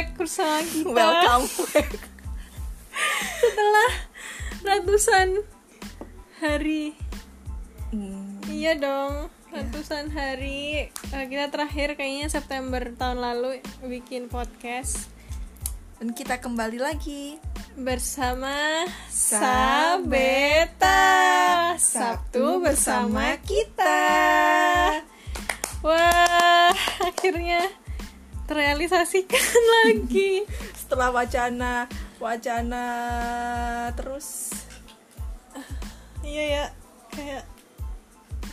back bersama kita welcome back setelah ratusan hari. Hmm, iya dong ratusan hari. Eh, kita terakhir kayaknya September tahun lalu bikin podcast. Dan kita kembali lagi. Bersama Sabeta. Sabtu bersama kita. Wah akhirnya terrealisasikan lagi. Setelah wacana wacana terus. Iya ya. Kayak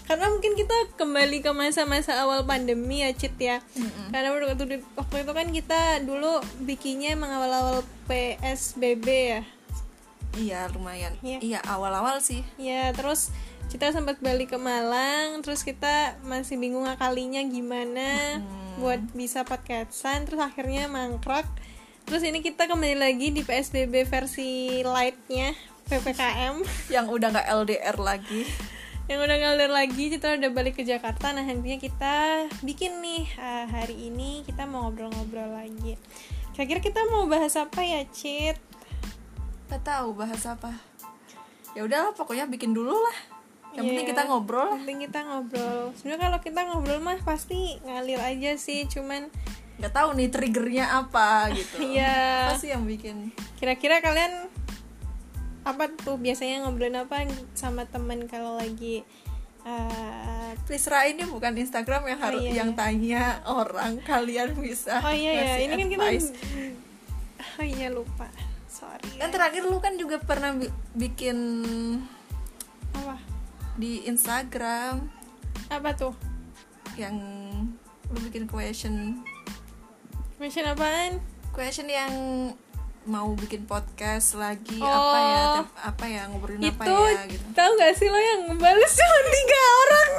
karena mungkin kita kembali ke masa-masa awal pandemi ya Cit ya. Mm-mm. karena waktu itu, waktu itu kan kita dulu bikinnya emang awal-awal PSBB ya. Iya lumayan. Iya. iya awal-awal sih. Ya terus kita sempat balik ke Malang terus kita masih bingung ngakalinya gimana buat bisa podcastan terus akhirnya mangkrak. Terus ini kita kembali lagi di PSBB versi lightnya PPKM yang udah nggak LDR lagi. Yang udah ngalir lagi kita udah balik ke Jakarta. Nah nantinya kita bikin nih ah, hari ini kita mau ngobrol-ngobrol lagi. Kira-kira kita mau bahas apa ya Cit? Nggak tahu bahas apa. Ya udahlah pokoknya bikin dulu lah yang penting Iya. kita ngobrol lah. penting kita ngobrol. Sebenarnya kalau kita ngobrol mah pasti ngalir aja sih cuman nggak tahu nih triggernya apa gitu. Iya. apa sih yang bikin? Kira-kira kalian apa tuh biasanya ngobrolin apa sama temen kalau lagi uh, Please Ra ini bukan Instagram yang harus iya, yang iya. tanya orang kalian bisa oh iya ya ngasih ini kan kita oh iya lupa. Sorry. Kan terakhir lu kan juga pernah bi- bikin apa di Instagram. Apa tuh? Yang lu bikin question. Mention apaan? Question yang mau bikin podcast lagi Oh. apa ya tem- apa ya ngobrolin apa itu ya gitu. tahu nggak sih lo yang ngebales cuma tiga orang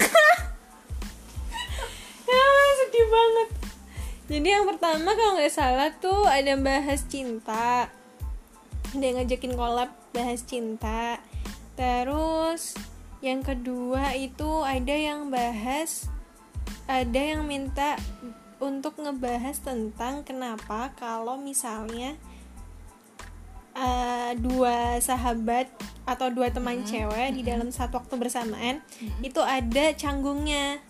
ya sedih banget. Jadi yang pertama kalau nggak salah tuh ada bahas cinta. Ada yang ngajakin collab bahas cinta. Terus yang kedua itu ada yang bahas ada yang minta untuk ngebahas tentang kenapa kalau misalnya eh, dua sahabat atau dua teman cewek di dalam satu waktu bersamaan itu ada canggungnya.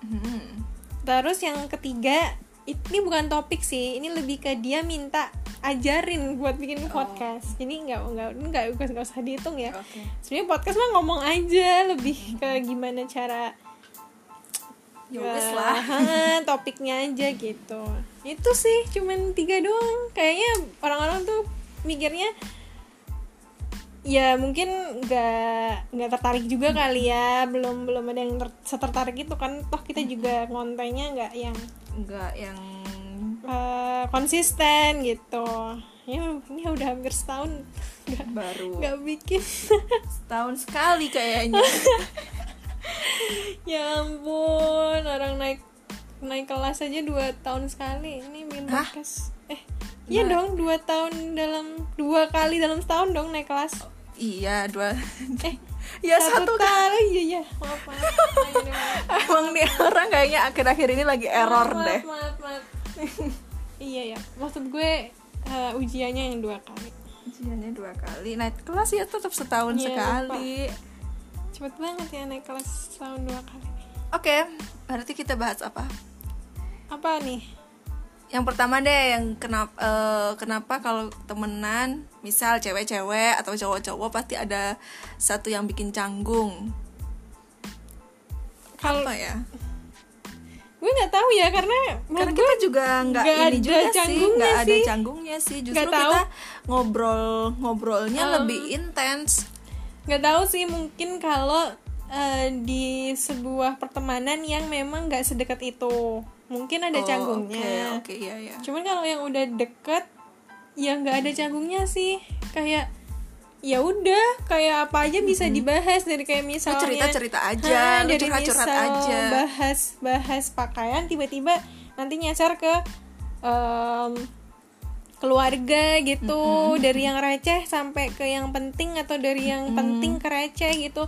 Hmm. terus yang ketiga ini bukan topik sih ini lebih ke dia minta ajarin buat bikin podcast. Jadi nggak nggak nggak nggak nggak usah dihitung ya. Oke. Sebenarnya podcast mah ngomong aja lebih ke gimana cara Ya wes lah. Ah, topiknya aja gitu. Itu sih cuman tiga doang. Kayaknya orang-orang tuh mikirnya ya mungkin nggak nggak tertarik juga kali ya. Belum belum ada yang ter- setertarik itu kan. Toh kita juga kontennya nggak yang enggak yang eh, konsisten gitu. Ya ini udah hampir setahun. Nggak baru. Nggak bikin. Setahun sekali kayaknya. Ya ampun orang naik naik kelas aja dua tahun sekali. Ini bikin Hah? podcast eh iya dong dua tahun dalam dua kali dalam setahun dong naik kelas. Iya dua. Eh ya satu kan? kali iya iya. Maaf maaf. Ayo maaf. emang nih orang kayaknya akhir-akhir ini lagi error maaf, deh. maaf maaf iya ya. Maksud gue eh, ujiannya yang dua kali. Ujiannya dua kali. Naik kelas ya tetap setahun Iya, sekali. Cepet banget ya naik kelas tahun dua kali. Oke berarti kita bahas apa? Apa nih? Yang pertama deh yang kenapa kenapa kalau temenan misal cewek-cewek atau cowok-cowok pasti ada satu yang bikin canggung. Kalau apa ya gue nggak tahu ya karena karena kita juga nggak ini ada juga sih nggak ada canggungnya sih. Justru Nggak tahu. kita ngobrol ngobrolnya Um, lebih intens. Nggak tahu sih mungkin kalau eh, di sebuah pertemanan yang memang nggak sedekat itu mungkin ada Oh, canggungnya. oke oke iya iya. Cuman kalau yang udah deket ya nggak ada canggungnya sih. Kayak ya udah kayak apa aja bisa dibahas. Dari kayak misalnya cerita-cerita aja, Ha, lu dari curhat-curhat misal aja. bahas bahas pakaian tiba-tiba nanti nyasar ke em, keluarga gitu. Dari yang receh sampai ke yang penting atau dari yang penting ke receh gitu.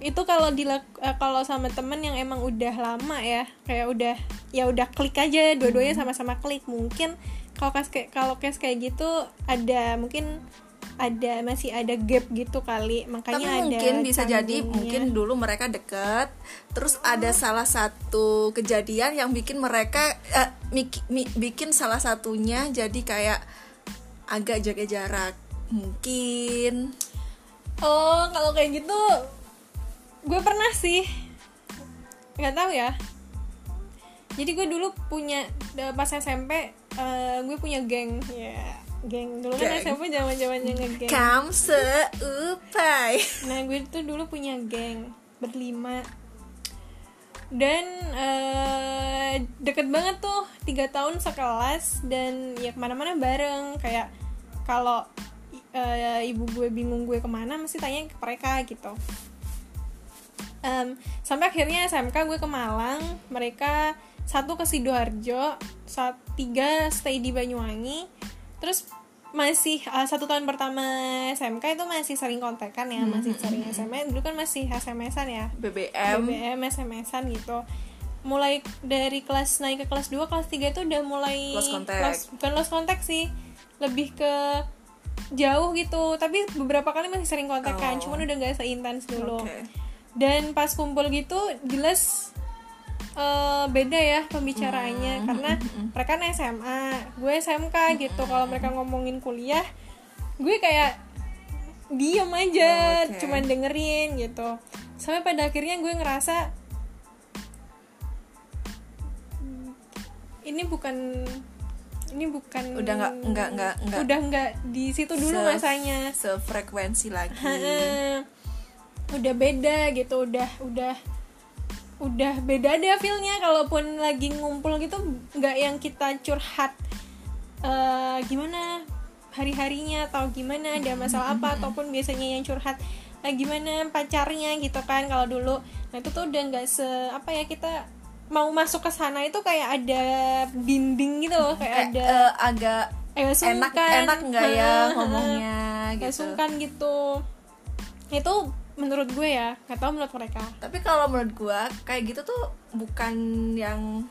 Itu kalau dilak eh, kalau sama temen yang emang udah lama ya kayak udah ya udah klik aja dua-duanya sama-sama klik. Mungkin kalau kas kayak kalau kayak gitu ada mungkin ada masih ada gap gitu kali. Makanya tapi ada mungkin bisa jadi canggungnya. mungkin dulu mereka deket terus ada salah satu kejadian yang bikin mereka mik- mi- bikin salah satunya jadi kayak agak jaga jarak. Mungkin. Oh kalau kayak gitu gue pernah sih. Nggak tahu ya. Jadi gue dulu punya pas SMP eh, gue punya geng. Ya geng dulu kan. SMP zaman zamannya ngegeng. Kamu seupai. Nah gue tuh dulu punya geng berlima. Dan eh, deket banget tuh tiga tahun sekelas dan ya ke mana-mana bareng. Kayak kalau eh, ibu gue bingung gue ke mana mesti tanya ke mereka gitu. Em, sampai akhirnya SMK gue ke Malang. Mereka satu ke sidoarjo saat tiga stay di Banyuwangi terus masih eh, satu tahun pertama SMK itu masih sering kontekan ya masih sering SMS dulu kan masih SMS-an ya. BBM BBM SMS-an gitu. Mulai dari kelas naik ke kelas 2 kelas 3 itu udah mulai Lost contact. lost- bukan lost contact sih. Lebih ke jauh gitu. Tapi beberapa kali masih sering kontekan Oh. cuman udah nggak seintens dulu. Oke. dan pas kumpul gitu jelas eh, beda ya Hmm, pembicaraannya karena mereka kan SMA gue SMK gitu. Kalau mereka ngomongin kuliah gue kayak diem aja Oh, oke. cuman dengerin gitu. Sampai pada akhirnya gue ngerasa "Hmm, ini bukan ini bukan Udah nggak- nggak- nggak- nggak udah nggak di situ dulu Se- masanya. sefrekuensi lagi. Udah beda gitu udah udah udah beda deh feelnya. Kalaupun lagi ngumpul gitu nggak yang kita curhat eh, gimana hari harinya atau gimana ada masalah apa ataupun biasanya yang curhat nah, gimana pacarnya? gitu kan kalau dulu. Nah itu tuh udah nggak se apa ya kita mau masuk ke sana itu kayak ada dinding gitu loh kayak Kayak, ada eh, agak eh, enak sungkan. enak nggak ya ngomongnya kayak gitu? sungkan gitu. Itu menurut gue ya nggak tahu menurut mereka. Tapi kalau menurut gua kayak gitu tuh bukan yang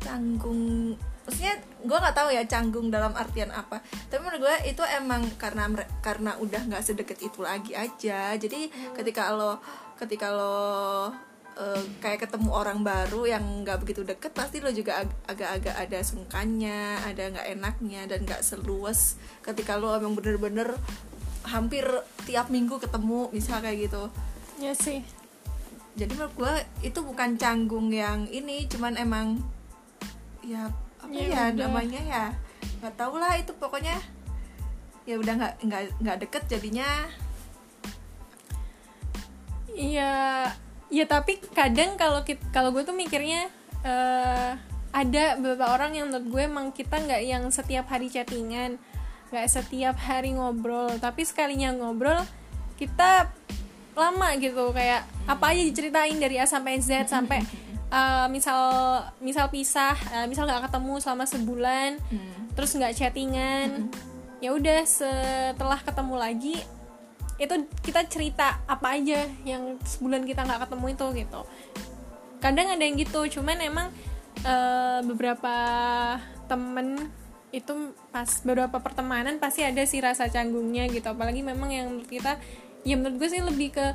canggung maksudnya gua nggak tahu ya canggung dalam artian apa. Tapi menurut gua itu emang karena karena udah nggak sedekat itu lagi aja. Jadi ketika lo ketika lo eh, kayak ketemu orang baru yang nggak begitu deket pasti lo juga ag- agak-agak ada sungkannya ada nggak enaknya dan nggak seluas. Ketika lo emang bener-bener hampir tiap minggu ketemu misal kayak gitu. Ya sih. Jadi menurut gue itu bukan canggung yang ini cuman emang ya apa Ya ya, udah. namanya ya nggak tau lah itu pokoknya. Ya udah nggak nggak nggak deket jadinya. Iya ya tapi kadang kalau kalau gue tuh mikirnya eh, ada beberapa orang yang menurut gue emang kita nggak yang setiap hari chattingan nggak setiap hari ngobrol tapi sekalinya ngobrol kita lama gitu kayak apa aja diceritain dari A sampai Z sampai eh, misal misal pisah eh, misal nggak ketemu selama sebulan terus nggak chattingan ya udah setelah ketemu lagi itu kita cerita apa aja yang sebulan kita nggak ketemu itu gitu. Kadang ada yang gitu cuman emang eh, beberapa temen itu pas beberapa pertemanan pasti ada sih rasa canggungnya gitu. Apalagi memang yang menurut kita ya menurut gue sih lebih ke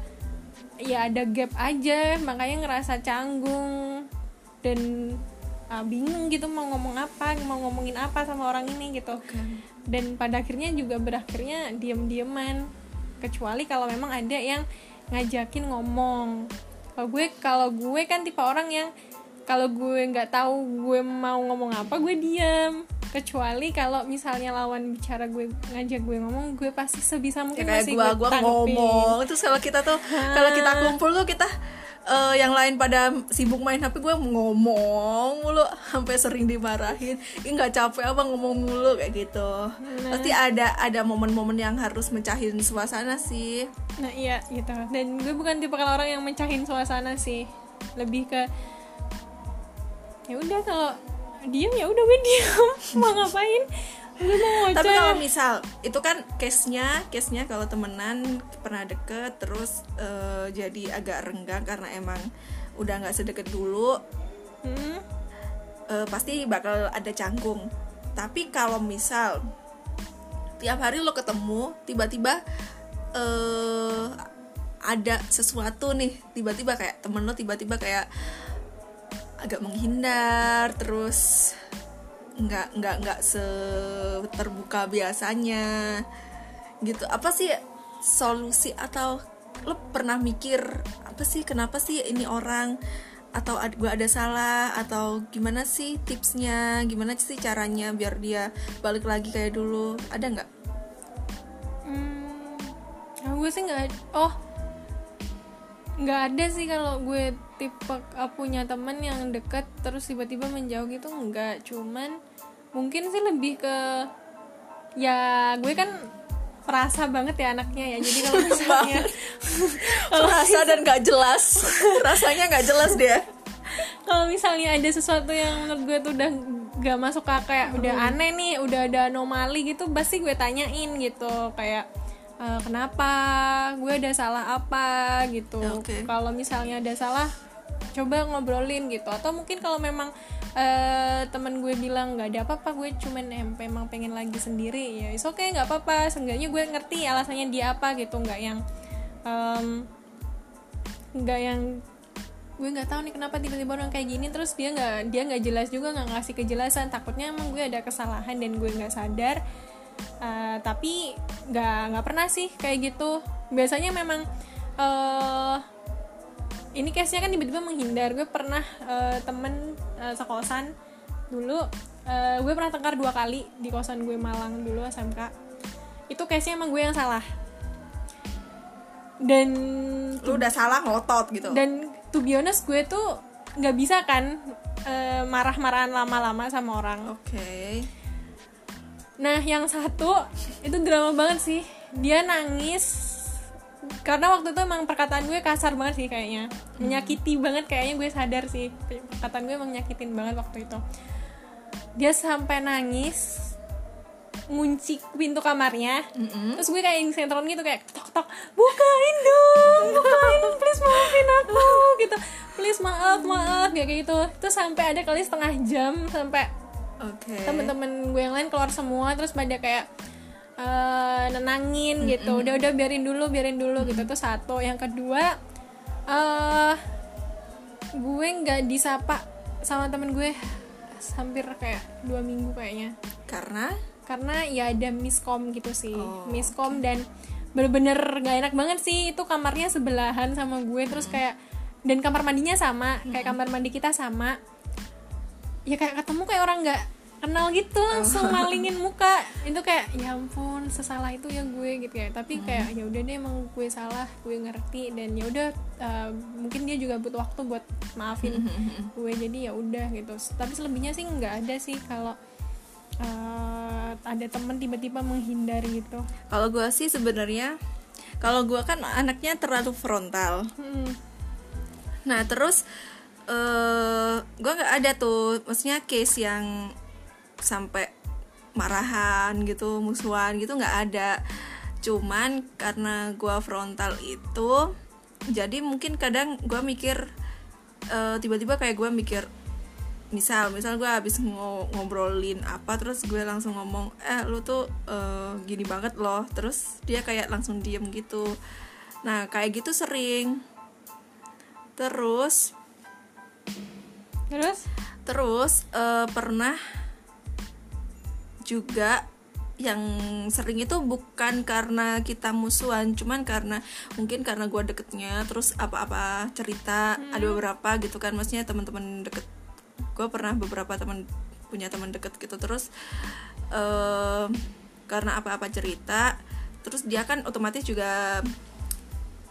ya ada gap aja makanya ngerasa canggung dan ah, bingung gitu mau ngomong apa mau ngomongin apa sama orang ini gitu. Dan pada akhirnya juga berakhirnya diem-dieman. Kecuali kalau memang ada yang ngajakin ngomong. Kalau gue kalau gue kan tipe orang yang kalau gue nggak tahu gue mau ngomong apa gue diam kecuali kalau misalnya lawan bicara gue ngajak gue ngomong gue pasti sebisa ya mungkin kayak masih gua gue tanggepin. ngomong. Terus kalau kita tuh kalau kita kumpul tuh kita eh, yang lain pada sibuk main HP gue ngomong mulu sampai sering dimarahin. Ini nggak capek apa ngomong mulu kayak gitu. Pasti ada ada momen-momen yang harus mencahin suasana sih. Nah iya gitu. Dan gue bukan tipe orang yang mencahin suasana sih. Lebih ke ya udah kalau diem ya udah gue diem mau ngapain? Gue mau tapi ngoceh. kalau misal itu kan case nya case nya kalau temenan pernah deket terus eh, jadi agak renggang karena emang udah nggak sedekat dulu Hmm, eh, pasti bakal ada canggung. Tapi kalau misal tiap hari lo ketemu tiba-tiba eh ada sesuatu nih tiba-tiba kayak temen lo tiba-tiba kayak agak menghindar terus nggak nggak nggak seterbuka biasanya. Gitu. Apa sih solusi atau lo pernah mikir apa sih kenapa sih ini orang atau ad, gue ada salah atau gimana sih tipsnya? Gimana sih caranya biar dia balik lagi kayak dulu? Ada nggak? Hmm, gue sih nggak oh nggak ada sih kalau gue tipe uh, punya temen yang deket terus tiba-tiba menjauh gitu nggak. Cuman mungkin sih lebih ke ya gue kan perasa banget ya anaknya ya. Jadi kalau misalnya kalau rasa dan nggak jelas. Rasanya nggak jelas dia. Kalau misalnya ada sesuatu yang menurut gue tuh udah gak masuk ke kayak udah aneh nih udah ada anomali gitu pasti gue tanyain gitu. Kayak e, kenapa? Gue ada salah apa? Gitu. Oke. kalau misalnya ada salah coba ngobrolin gitu. Atau mungkin kalau memang eh temen gue bilang nggak ada apa-apa gue cuman em emang pengen lagi sendiri ya is oke nggak apa-apa. Seenggaknya gue ngerti alasannya dia apa gitu nggak yang nggak yang gue nggak tahu nih kenapa tiba-tiba orang kayak gini terus dia nggak dia nggak jelas juga nggak ngasih kejelasan. Takutnya emang gue ada kesalahan dan gue nggak sadar Eh, tapi nggak nggak pernah sih kayak gitu. Biasanya memang eh ini case nya kan tiba-tiba menghindar. Gue pernah eh, temen eh, sekosan dulu eh, gue pernah tengkar dua kali di kosan gue Malang dulu SMK itu case nya emang gue yang salah. Dan lu udah salah ngotot gitu. Dan to be honest gue tuh nggak bisa kan eh, marah-marahan lama-lama sama orang. Oke nah yang satu itu drama banget sih. Dia nangis karena waktu itu emang perkataan gue kasar banget sih kayaknya. Menyakiti banget kayaknya gue sadar sih. Perkataan gue emang nyakitin banget waktu itu. Dia sampai nangis ngunci pintu kamarnya. Terus gue kayak sentron gitu kayak tok tok bukain dong bukain please maafin aku gitu. Please maaf maaf kayak gitu. Terus sampai ada kali setengah jam sampai oke. Temen-temen gue yang lain keluar semua terus pada kayak eh, nenangin gitu. Udah udah biarin dulu biarin dulu gitu. Terus satu yang kedua eh gue nggak disapa sama temen gue hampir kayak dua minggu kayaknya. Karena? Karena ya ada miskom gitu sih. Oh, miskom dan bener-bener gak enak banget sih. Itu kamarnya sebelahan sama gue. Terus kayak dan kamar mandinya sama. Kayak kamar mandi kita sama ya kayak ketemu kayak orang nggak kenal gitu langsung malingin muka. Itu kayak ya ampun sesalah itu ya gue gitu ya. Tapi kayak ya udah deh emang gue salah gue ngerti. Dan ya udah uh, mungkin dia juga butuh waktu buat maafin gue jadi ya udah gitu. Tapi selebihnya sih nggak ada sih kalau uh, ada temen tiba-tiba menghindar gitu. Kalau gue sih sebenarnya kalau gue kan anaknya terlalu frontal. Hmm. nah terus eh gue nggak ada tuh. Maksudnya case yang sampai marahan gitu musuhan gitu nggak ada. Cuman karena gue frontal itu jadi mungkin kadang gue mikir eh, tiba-tiba kayak gue mikir misal misal gue habis ngo- ngobrolin apa terus gue langsung ngomong eh lu tuh eh, gini banget loh. Terus dia kayak langsung diem gitu. Nah kayak gitu sering. Terus terus? Terus eh, pernah juga yang sering itu bukan karena kita musuhan cuman karena mungkin karena gue deketnya terus apa-apa cerita ada beberapa gitu kan maksudnya teman-teman deket gue pernah beberapa teman punya teman deket gitu terus eh karena apa-apa cerita terus dia kan otomatis juga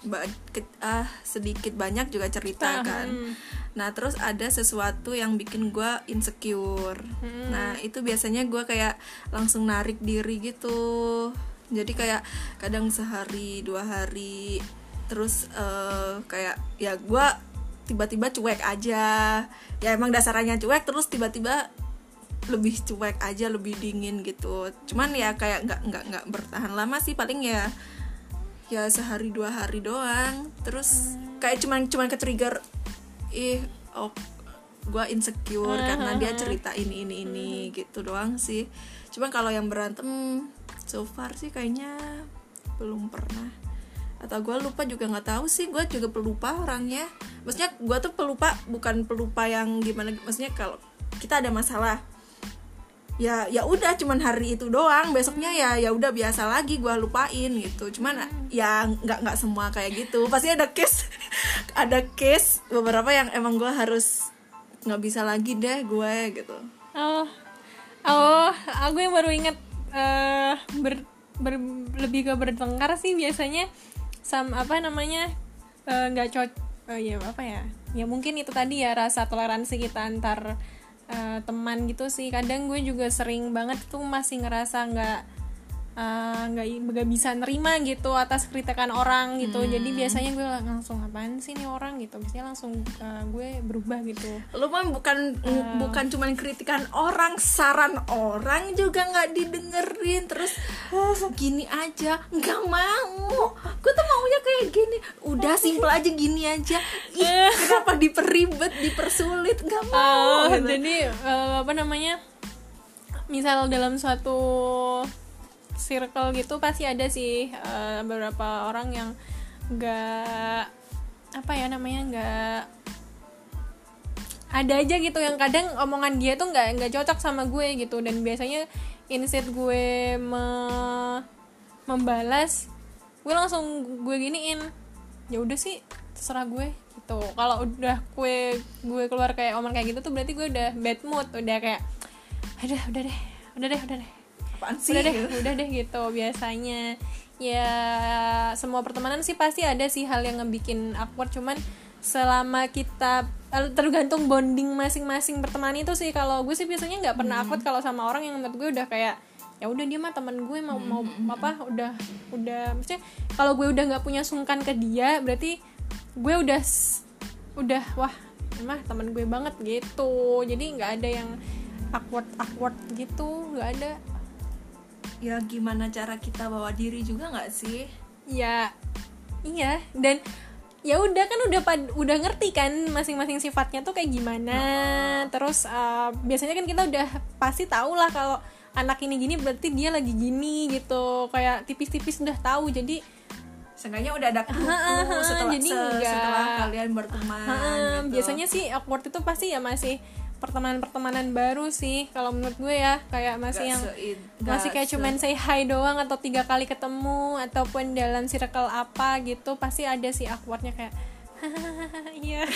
ba- ke- ah, sedikit banyak juga cerita Cerita, kan. hmm. Nah terus ada sesuatu yang bikin gue insecure. Hmm. nah itu biasanya gue kayak langsung narik diri gitu. Jadi kayak kadang sehari dua hari terus eh, kayak ya gue tiba-tiba cuek aja. Ya emang dasarnya cuek terus tiba-tiba lebih cuek aja lebih dingin gitu. Cuman ya kayak nggak nggak nggak bertahan lama sih paling ya ya sehari dua hari doang. Terus kayak cuman cuman ke trigger ih oh, gue insecure karena dia cerita ini ini ini gitu doang sih. Cuman kalau yang berantem so far sih kayaknya belum pernah. Atau gue lupa juga nggak tahu sih gue juga pelupa orangnya. Maksudnya gue tuh pelupa bukan pelupa yang gimana maksudnya kalau kita ada masalah ya ya udah cuman hari itu doang. Besoknya ya ya udah biasa lagi gue lupain gitu. Cuman ya nggak nggak semua kayak gitu. Pasti ada case ada case beberapa yang emang gue harus nggak bisa lagi deh gue gitu. Oh. Oh aku yang baru inget eh ber, ber lebih ke bertengkar sih biasanya sama apa namanya eh, nggak cocok oh ya apa ya ya mungkin itu tadi ya rasa toleransi kita antar eh, teman gitu sih. Kadang gue juga sering banget tuh masih ngerasa nggak eh, nggak nggak bisa nerima gitu atas kritikan orang gitu. Jadi biasanya gue langsung apaan sih nih orang? gitu. Biasanya langsung eh, gue berubah gitu. Lu mah bukan bukan cuman kritikan orang saran orang juga nggak didengerin. Terus gini aja nggak mau. Gue tuh maunya kayak gini. Udah simple aja gini aja. Ih, kenapa diperibet dipersulit? Nggak mau. Oh, gitu. jadi eh, apa namanya? Misal dalam suatu circle gitu pasti ada sih eh, beberapa orang yang nggak apa ya namanya nggak ada aja gitu. Yang kadang omongan dia tuh nggak nggak cocok sama gue gitu. Dan biasanya instead gue me- membalas gue langsung gue giniin ya udah sih terserah gue gitu. Kalau udah gue gue keluar kayak omongan kayak gitu tuh berarti gue udah bad mood udah kayak udah udah deh udah deh udah deh apaan sih udah deh gitu. udah deh gitu biasanya. Ya semua pertemanan sih pasti ada sih hal yang ngebikin awkward cuman selama kita eh, tergantung bonding masing-masing pertemanan itu sih. Kalau gue sih biasanya nggak pernah awkward kalau sama orang yang menurut gue udah kayak ya udah dia mah teman gue mau mau apa udah udah. Maksudnya kalau gue udah nggak punya sungkan ke dia berarti gue udah udah wah mah teman gue banget gitu. Jadi nggak ada yang awkward awkward gitu nggak ada ya gimana cara kita bawa diri juga nggak sih ya iya dan ya udah kan udah pad- udah ngerti kan masing-masing sifatnya tuh kayak gimana terus uh, biasanya kan kita udah pasti tahu lah kalau anak ini gini berarti dia lagi gini gitu kayak tipis-tipis udah tahu jadi Seenggaknya udah ada Ha-ha, setelah jadi se- enggak. setelah kalian berteman uh, gitu. biasanya sih awkward itu pasti ya masih pertemanan-pertemanan baru sih kalau menurut gue ya kayak masih Nggak yang se- masih kayak se- cuman say hi doang atau tiga kali ketemu ataupun dalam circle apa gitu pasti ada sih awkwardnya kayak iya.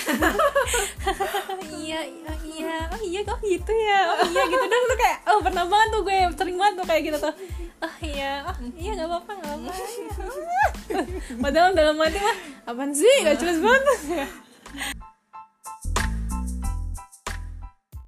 Iya iya iya oh iya kok gitu ya oh iya gitu dong tuh kayak oh pernah banget tuh gue sering banget tuh kayak gitu tuh. Oh iya oh iya nggak apa-apa nggak apa-apa. Padahal dalam hati mah apaan sih? Gak jelas banget